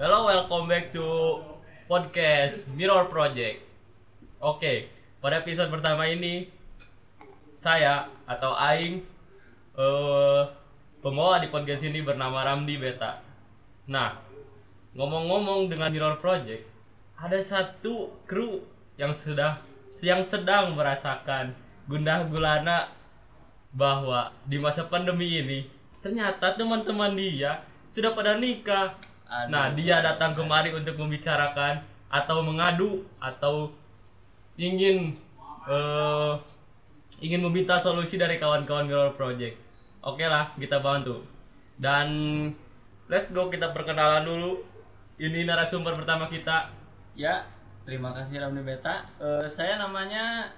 Hello, welcome back to podcast Mirror Project. Oke, pada episode pertama ini saya atau Aing eh pembawa di podcast ini bernama Ramdi Beta. Nah, ngomong-ngomong dengan Mirror Project, ada satu kru yang sudah yang sedang merasakan gundah gulana bahwa di masa pandemi ini ternyata teman-teman dia sudah pada nikah. Nah, dia datang kemari untuk membicarakan atau mengadu atau ingin eh ingin meminta solusi dari kawan-kawan Mirror Project. Oke lah, kita bantu. Dan let's go kita perkenalan dulu. Ini narasumber pertama kita. Ya, terima kasih Ramli Beta. Eh, saya namanya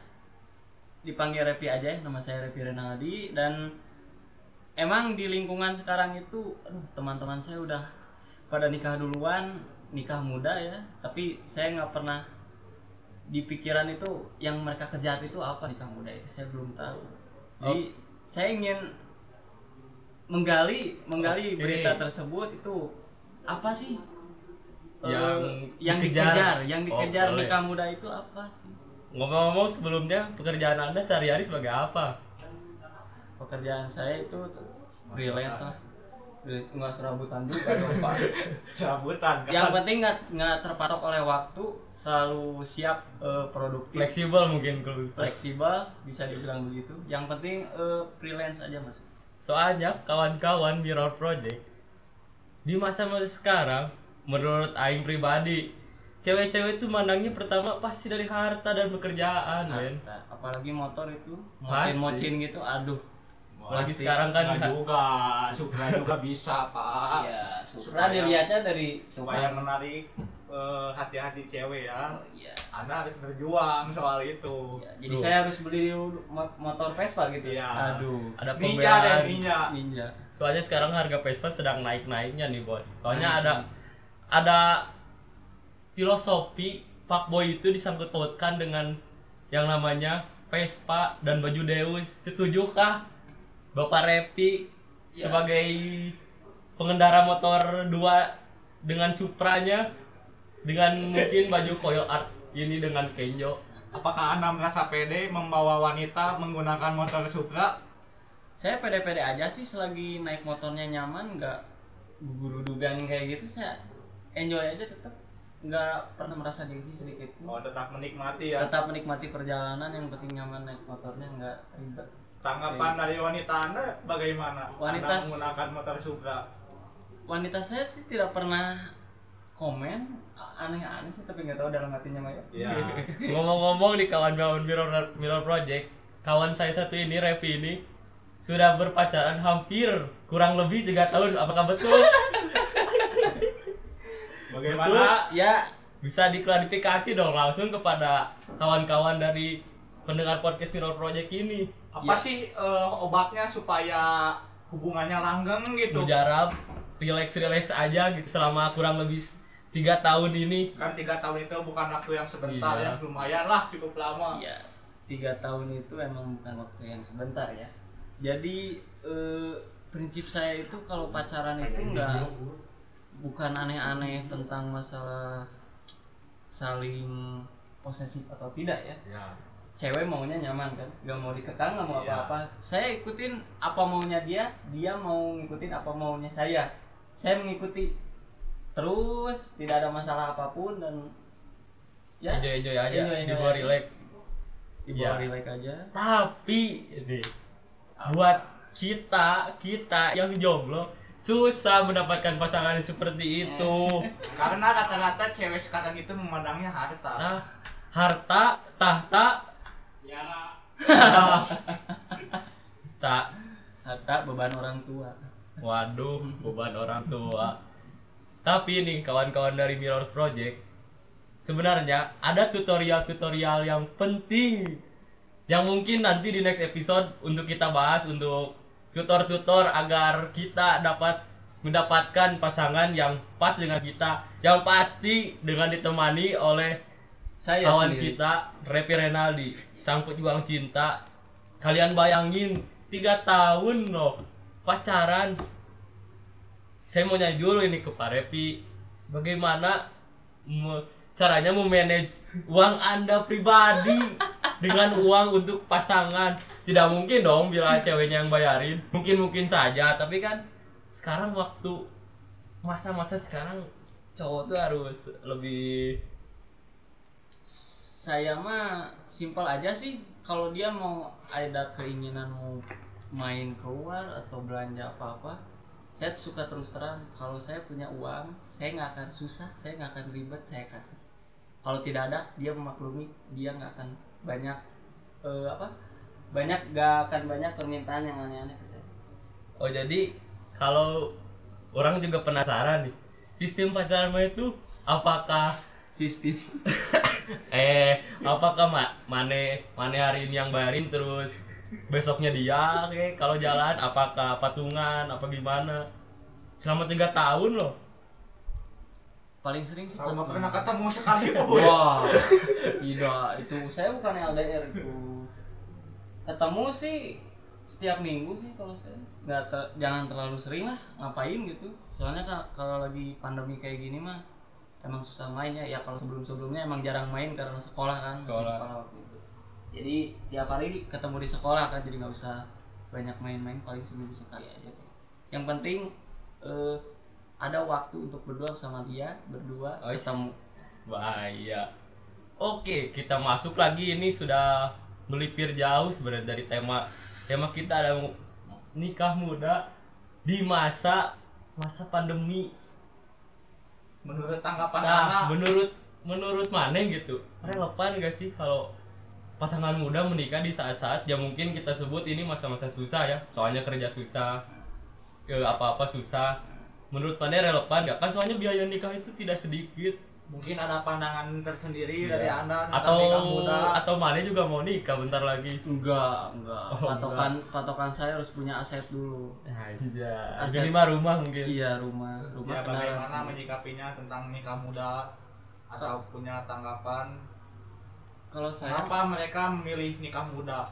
dipanggil Repi aja ya, nama saya Repi Renaldi dan emang di lingkungan sekarang itu, aduh teman-teman saya udah pada nikah duluan, nikah muda ya, tapi saya nggak pernah di pikiran itu yang mereka kejar itu apa nikah muda itu saya belum tahu. Jadi saya ingin menggali menggali Oke. berita tersebut itu apa sih eh, Yang yang dikejar. dikejar, yang Oh, dikejar boleh. nikah muda itu apa sih? Ngomong-ngomong sebelumnya pekerjaan Anda sehari-hari sebagai apa? Pekerjaan saya itu freelance lah. Nggak serabutan juga dong pak. serabutan kan Yang penting nggak nggak terpatok oleh waktu, selalu siap eh, produktif, Fleksibel mungkin kalau fleksibel, bisa dibilang begitu. Yang penting eh, freelance aja mas. Soalnya kawan-kawan Mirror Project di masa-masa sekarang menurut aing pribadi cewek-cewek itu mandangnya pertama pasti dari harta dan pekerjaan, men. Nah, apalagi motor itu, mocin-mocin gitu, aduh. Apalagi Pasti. sekarang kan Nggak juga Supra juga bisa pak Ya, Supra Supaya- dilihatnya dari supaya menarik eh, hati-hati cewek ya Oh, iya. anda harus berjuang soal itu Ya, jadi saya harus beli mo- motor Vespa gitu. Iya. Aduh. Ada ninja deh pembelaan. ninja Ninja. Soalnya sekarang harga Vespa sedang naik-naiknya nih, Bos. Soalnya Hmm. ada ada filosofi fuckboy itu disangkut pautkan dengan yang namanya Vespa dan baju Deus. Setujukah Bapak Repi Ya. sebagai pengendara motor dua dengan Supranya dengan mungkin baju koyo art ini dengan Kenjo apakah anda merasa pede membawa wanita menggunakan motor Supra Saya pede-pede aja sih selagi naik motornya nyaman, nggak gugurudugan kayak gitu saya enjoy aja tetap nggak pernah merasa gengsi sedikit pun. oh tetap menikmati ya Tetap menikmati perjalanan yang penting nyaman naik motornya nggak ribet. Tanggapan dari wanita anda bagaimana? Wanita anda menggunakan motor Supra? Wanita saya sih tidak pernah komen. Aneh-aneh sih tapi nggak tahu dalam hatinya mah ya. ya ngomong-ngomong di kawan-kawan Mirror Mirror Project kawan saya satu ini Revi ini sudah berpacaran hampir kurang lebih tiga tahun. Apakah betul bagaimana? Ya. Bisa diklarifikasi dong langsung kepada kawan-kawan dari pendengar podcast Mirror Project ini. Apa Ya. sih eh, obatnya supaya hubungannya langgeng gitu? Mujarab relax relax aja gitu selama kurang lebih tiga tahun ini. Kan tiga tahun itu bukan waktu yang sebentar Iya. ya lumayan lah cukup lama. Ya tiga tahun itu emang bukan waktu yang sebentar ya. Jadi eh, prinsip saya itu kalau pacaran itu nggak bukan aneh-aneh tentang masalah saling posesif atau tidak ya. Ya cewek maunya nyaman kan? Nggak mau dikekang nggak mau Iya. apa-apa. Saya ikutin apa maunya dia dia mau ngikutin apa maunya saya. Saya mengikuti terus tidak ada masalah apa pun dan ya. Enjoy enjoy aja Enjoy, enjoy dibawa relax. Dibawa Iya. relax aja. Tapi ini buat kita kita yang jomblo susah mendapatkan pasangan seperti itu. Karena rata-rata cewek sekarang itu memandangnya harta. Nah harta tahta ya tak harta beban orang tua. Waduh beban orang tua. Tapi nih kawan-kawan dari Mirrors Project sebenarnya ada tutorial-tutorial yang penting yang mungkin nanti di next episode untuk kita bahas untuk tutor-tutor agar kita dapat mendapatkan pasangan yang pas dengan kita yang pasti dengan ditemani oleh saya kawan sendiri. kita Repi Renaldi sang pejuang cinta. Kalian bayangin tiga tahun loh pacaran. Saya mau nyanyi dulu ini ke Pak Repi. Bagaimana me- caranya memanage uang anda pribadi dengan uang untuk pasangan? Tidak mungkin dong bila ceweknya yang bayarin. Mungkin mungkin saja tapi kan sekarang waktu masa-masa sekarang cowok tuh harus lebih saya mah simpel aja sih. Kalau dia mau ada keinginan mau main keluar atau belanja apa-apa saya suka terus terang. Kalau saya punya uang saya nggak akan susah saya nggak akan ribet saya kasih. Kalau tidak ada dia memaklumi dia nggak akan banyak eh, apa? Banyak nggak akan banyak permintaan yang aneh-aneh ke saya. Oh jadi kalau orang juga penasaran nih sistem pacaran itu apakah sistem eh apakah ma mane mane hari ini yang bayarin terus besoknya dia kayak kalau jalan apakah patungan apa gimana selama tiga tahun loh paling sering sih Kalau pernah ketemu sekali boy. Wah, tidak itu saya bukan LDR itu. Ketemu sih setiap minggu sih kalau saya nggak ter- jangan terlalu sering lah ngapain gitu. Soalnya ka- kalau lagi pandemi kayak gini mah emang susah main ya. Kalau sebelum sebelumnya emang jarang main karena sekolah kan. masih Sekolah. waktu itu. Jadi tiap hari ketemu di sekolah kan jadi nggak usah banyak main-main paling seminggu sekali aja. Yang penting eh, ada waktu untuk berdua sama dia berdua Oh, ketemu bahaya oke kita masuk lagi ini sudah melipir jauh sebenarnya dari tema tema kita ada nikah muda di masa masa pandemi Menurut tanggapan nah anak, menurut menurut mana gitu relevan gak sih kalau pasangan muda menikah di saat-saat ya mungkin kita sebut ini masa-masa susah ya? Soalnya kerja susah ke apa-apa susah. Menurut mana relevan gak? Kan soalnya biaya nikah itu tidak sedikit mungkin ada pandangan tersendiri Iya. dari anda tentang atau nikah muda. atau mana juga mau nikah bentar lagi Enggak, enggak. Oh, patokan patokan saya harus punya aset dulu. Anjay. Aset. Ini mah rumah mungkin. Iya, rumah, rumah Ya bagaimana sendiri. menyikapinya tentang nikah muda atau punya tanggapan Kalau saya kenapa mereka memilih nikah muda?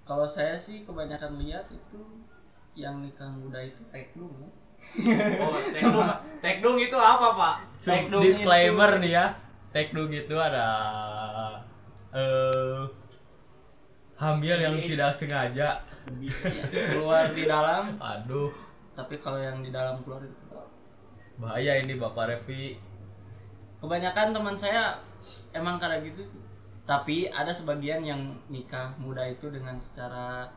kalau saya sih kebanyakan lihat itu yang nikah muda itu ya. Oh, tekdung, tekdung itu apa pak? So, Tekdung disclaimer nih ya. Tekdung itu ada eh hamil yang tidak sengaja. Keluar di dalam, Aduh, tapi kalau yang di dalam keluar itu bahaya ini Bapak Revi. kebanyakan teman saya emang kayak gitu sih. Tapi ada sebagian yang nikah muda itu dengan secara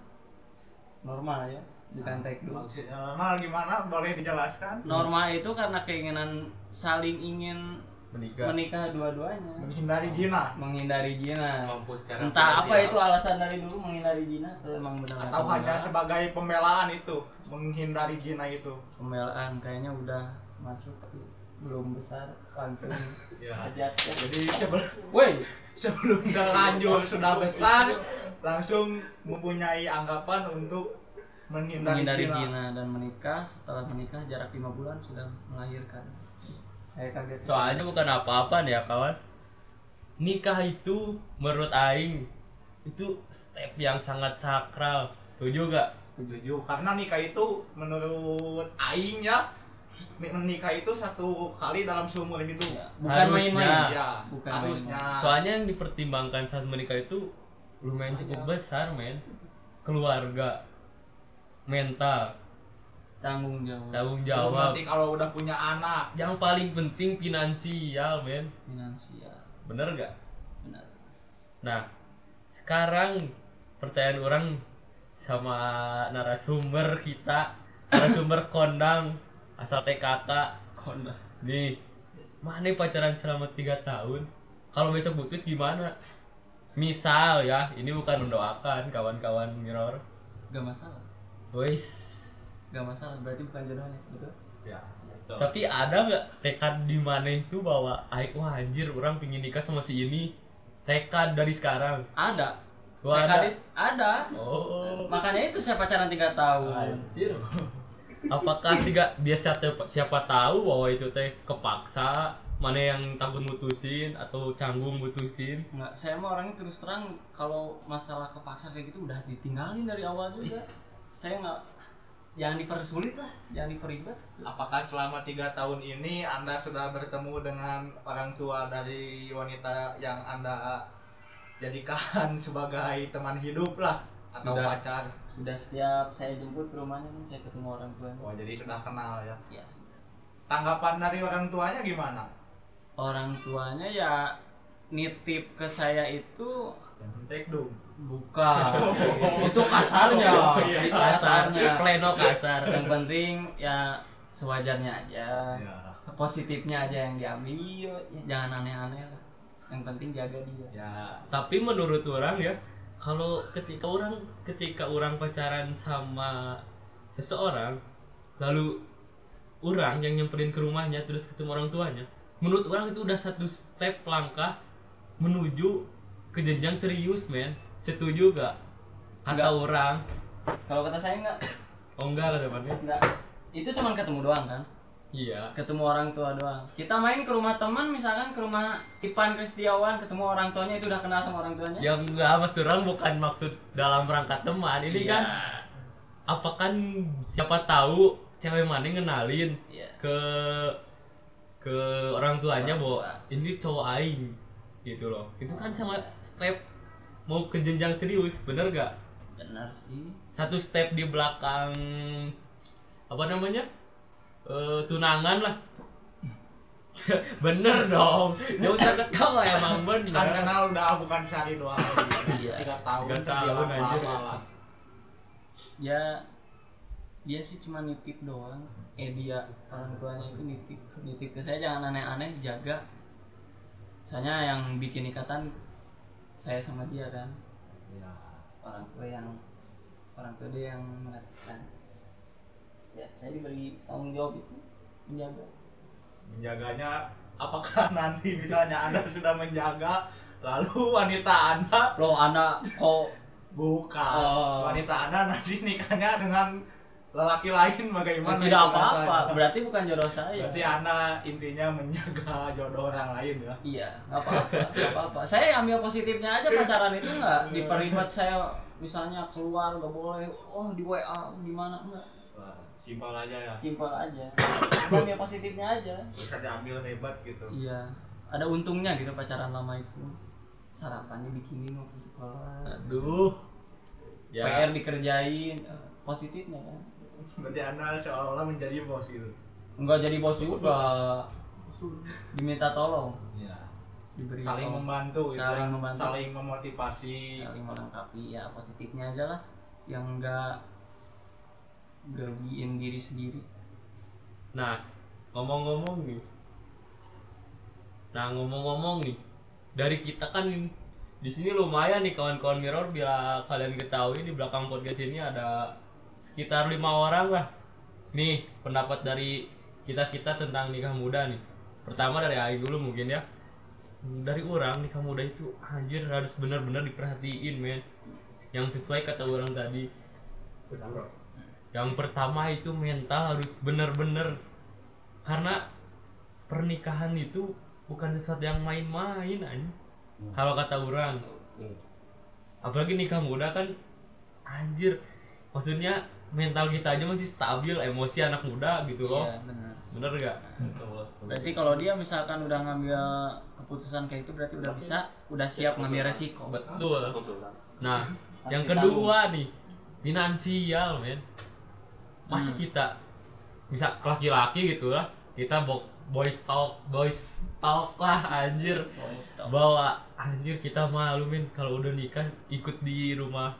normal ya, bukan tekdung. Maksudnya normal gimana? Boleh dijelaskan? Normal itu karena keinginan saling ingin Menikah. menikah dua-duanya. Menghindari zina menghindari secara entah apa itu alasan dari dulu menghindari zina atau emang benar atau hanya sebagai pembelaan itu menghindari zina itu. pembelaan kayaknya udah masuk tapi belum besar langsung Ya. aja Jadi sebelum woi sebelum terlanjur sudah besar langsung mempunyai anggapan untuk menghindari, zina dan menikah setelah menikah jarak lima bulan sudah melahirkan saya kaget Soalnya bukan apa-apa nih ya kawan. Nikah itu menurut aing itu step yang sangat sakral. Setuju gak? Setuju karena nikah itu menurut aing ya menikah itu satu kali dalam seumur hidup. Ya, bukan Harusnya. main-main Ya, Bukan harusnya. Soalnya yang dipertimbangkan saat menikah itu lumayan cukup besar, men. Keluarga, mental, tanggung jawab tanggung jawab. nanti kalau udah punya anak. Yang paling penting finansial, men. finansial Bener gak? benar Nah, sekarang pertanyaan orang sama narasumber kita, narasumber kondang asal TKK. konda Nih, mana pacaran selama tiga tahun? Kalau besok putus gimana? Misal ya, ini bukan mendoakan kawan-kawan mirror. gak masalah Wis, gak masalah berarti bukan jodohnya betul Ya. tapi ada nggak tekad di mana itu bahwa, "Ay, wah anjir, orang pingin nikah sama si ini. Tekad dari sekarang. ada Wah, Tekad ada. ada Oh, makanya itu saya pacaran tiga tahun anjir. Apakah tiga dia siapa, siapa tahu bahwa itu teh kepaksa, mana yang takut mutusin atau canggung mutusin? Nggak, saya mah orangnya terus terang kalau masalah kepaksa kayak gitu udah ditinggalin dari awal juga. Is. Saya nggak jangan dipersulit lah jangan diperibet Apakah selama tiga tahun ini Anda sudah bertemu dengan orang tua dari wanita yang Anda jadikan sebagai teman hidup lah atau Sudah. pacar? sudah setiap saya jemput ke rumahnya kan saya ketemu orang tuanya Oh jadi sudah kenal ya. ya sudah Tanggapan dari orang tuanya gimana? Orang tuanya ya nitip ke saya itu Take dong. bukan. Itu kasarnya. Oh, iya. kasarnya. Pleno kasar. Yang penting ya sewajarnya aja. Ya. positifnya aja yang diambil. Ya jangan aneh-aneh lah. Yang penting jaga dia. Ya. tapi menurut orang ya kalau ketika orang ketika orang pacaran sama seseorang lalu orang yang nyamperin ke rumahnya terus ketemu orang tuanya menurut orang itu udah satu step langkah menuju ke jenjang serius men. Setuju gak? Kata Enggak. orang. Kalau kata saya enggak. Oh enggak lah depannya. Enggak. Itu cuman ketemu doang kan? Iya. Ketemu orang tua doang. Kita main ke rumah teman misalkan ke rumah Ipan Kristiawan ketemu orang tuanya itu udah kenal sama orang tuanya. Yang enggak mas orang bukan maksud dalam rangka teman. Ini Iya. kan apa kan siapa tahu cewek mana ngenalin Iya. ke ke orang tuanya bahwa ini cowok aing gitu loh itu kan sama step mau ke jenjang serius bener gak benar sih satu step di belakang apa namanya Eh, tunangan lah bener dong ya usah ketawa emang Kan bener kenal udah bukan sehari dua hari. Iya. Tiga tahun. Tiga tahun, lah. ya dia sih cuma nitip doang. Eh dia orang tuanya itu nitip. Nitip ke saya jangan aneh-aneh jaga. Soalnya yang bikin ikatan saya sama dia kan. Ya. orang tua yang orang tua dia yang mengatakan ya saya diberi tanggung jawab itu menjaga. Menjaganya apakah nanti misalnya anda sudah menjaga lalu wanita anda loh anak kok bukan. Oh. wanita anda nanti nikahnya dengan lelaki lain bagaimana tidak itu apa-apa. berarti bukan jodoh saya. Berarti anda intinya menjaga jodoh orang lain ya? Iya nggak apa-apa apa-apa. Saya ambil positifnya aja pacaran itu nggak diperibet saya misalnya keluar nggak boleh. Oh di WA gimana enggak simpel aja ya? Simpel aja. Ambil positifnya aja. Bisa diambil hebat gitu. Iya. Ada untungnya gitu pacaran lama itu. Sarapannya bikinin waktu sekolah. Aduh. Ya. PR dikerjain. Positifnya kan berarti anda seolah-olah menjadi bos gitu enggak jadi bos juga diminta tolong ya diberi saling tolong. membantu gitu Saling ya. membantu. saling memotivasi saling melengkapi ya positifnya aja lah yang enggak gerugiin diri sendiri Nah, ngomong-ngomong nih. Nah, ngomong-ngomong nih. Dari kita kan di sini lumayan nih kawan-kawan mirror bila kalian ketahui di belakang podcast ini ada sekitar lima orang lah. Nih, pendapat dari kita-kita tentang nikah muda nih. Pertama dari Aing dulu mungkin ya. Dari orang nikah muda itu anjir harus benar-benar diperhatiin, men. Yang sesuai kata orang tadi. Yang pertama itu mental harus bener-bener karena pernikahan itu bukan sesuatu yang main-main anjing. Kalau kata orang. Apalagi nikah muda kan anjir. Maksudnya mental kita aja masih stabil, emosi anak muda gitu loh. iya benar Bener gak? berarti kalau dia misalkan udah ngambil keputusan kayak itu berarti udah bisa udah siap ngambil resiko Betul. Nah, yang kedua nih, finansial, men. Masih Hmm. kita bisa laki-laki gitu lah, kita bo boys talk, boys talk lah anjir. Boys talk. Bawa anjir kita malu men kalau udah nikah ikut di rumah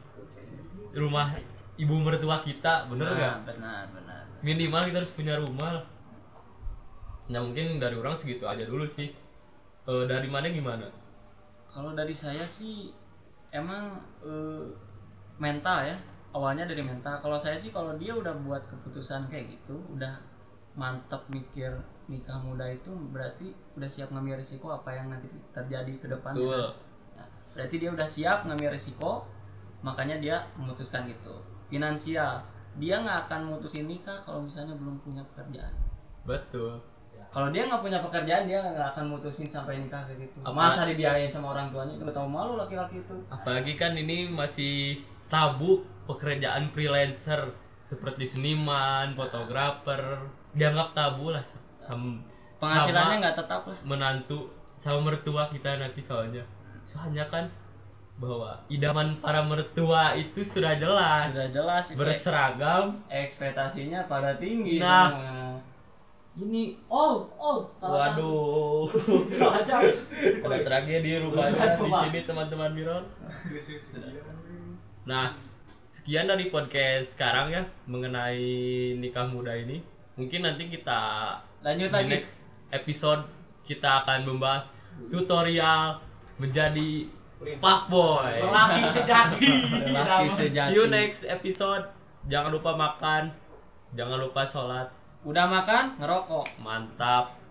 rumah ibu mertua kita, bener Nah, gak? benar benar Minimal kita harus punya rumah. lah. Nah mungkin dari orang segitu aja dulu sih. Eh, dari mana gimana? kalau dari saya sih emang eh, mental ya awalnya dari mental kalau saya sih kalau dia udah buat keputusan kayak gitu udah mantep mikir nikah muda itu berarti udah siap ngambil risiko apa yang nanti terjadi ke depan Betul. Nah, berarti dia udah siap ngambil risiko makanya dia memutuskan gitu finansial. Dia nggak akan mutusin nikah kalau misalnya belum punya pekerjaan. Betul. kalau dia nggak punya pekerjaan dia nggak akan mutusin sampai nikah kayak gitu. Apa- masa dibiayain sama orang tuanya? Itu tahu malu laki-laki itu. Apalagi kan ini masih tabu pekerjaan freelancer. seperti seniman, fotografer, dianggap tabu lah penghasilannya sama nggak tetap lah. menantu sama mertua kita nanti soalnya. Soalnya kan bahwa idaman para mertua itu sudah jelas, sudah jelas berseragam. ekspektasinya pada tinggi Nah. semua. Ini oh oh waduh. Ada tragedi rupanya di sini teman-teman Miron. Nah, sekian dari podcast sekarang ya mengenai nikah muda ini. Mungkin nanti kita lanjut di lagi next episode kita akan membahas tutorial menjadi fuckboy. lelaki sejati lelaki sejati See you next episode. Jangan lupa makan, jangan lupa sholat. udah makan ngerokok Mantap.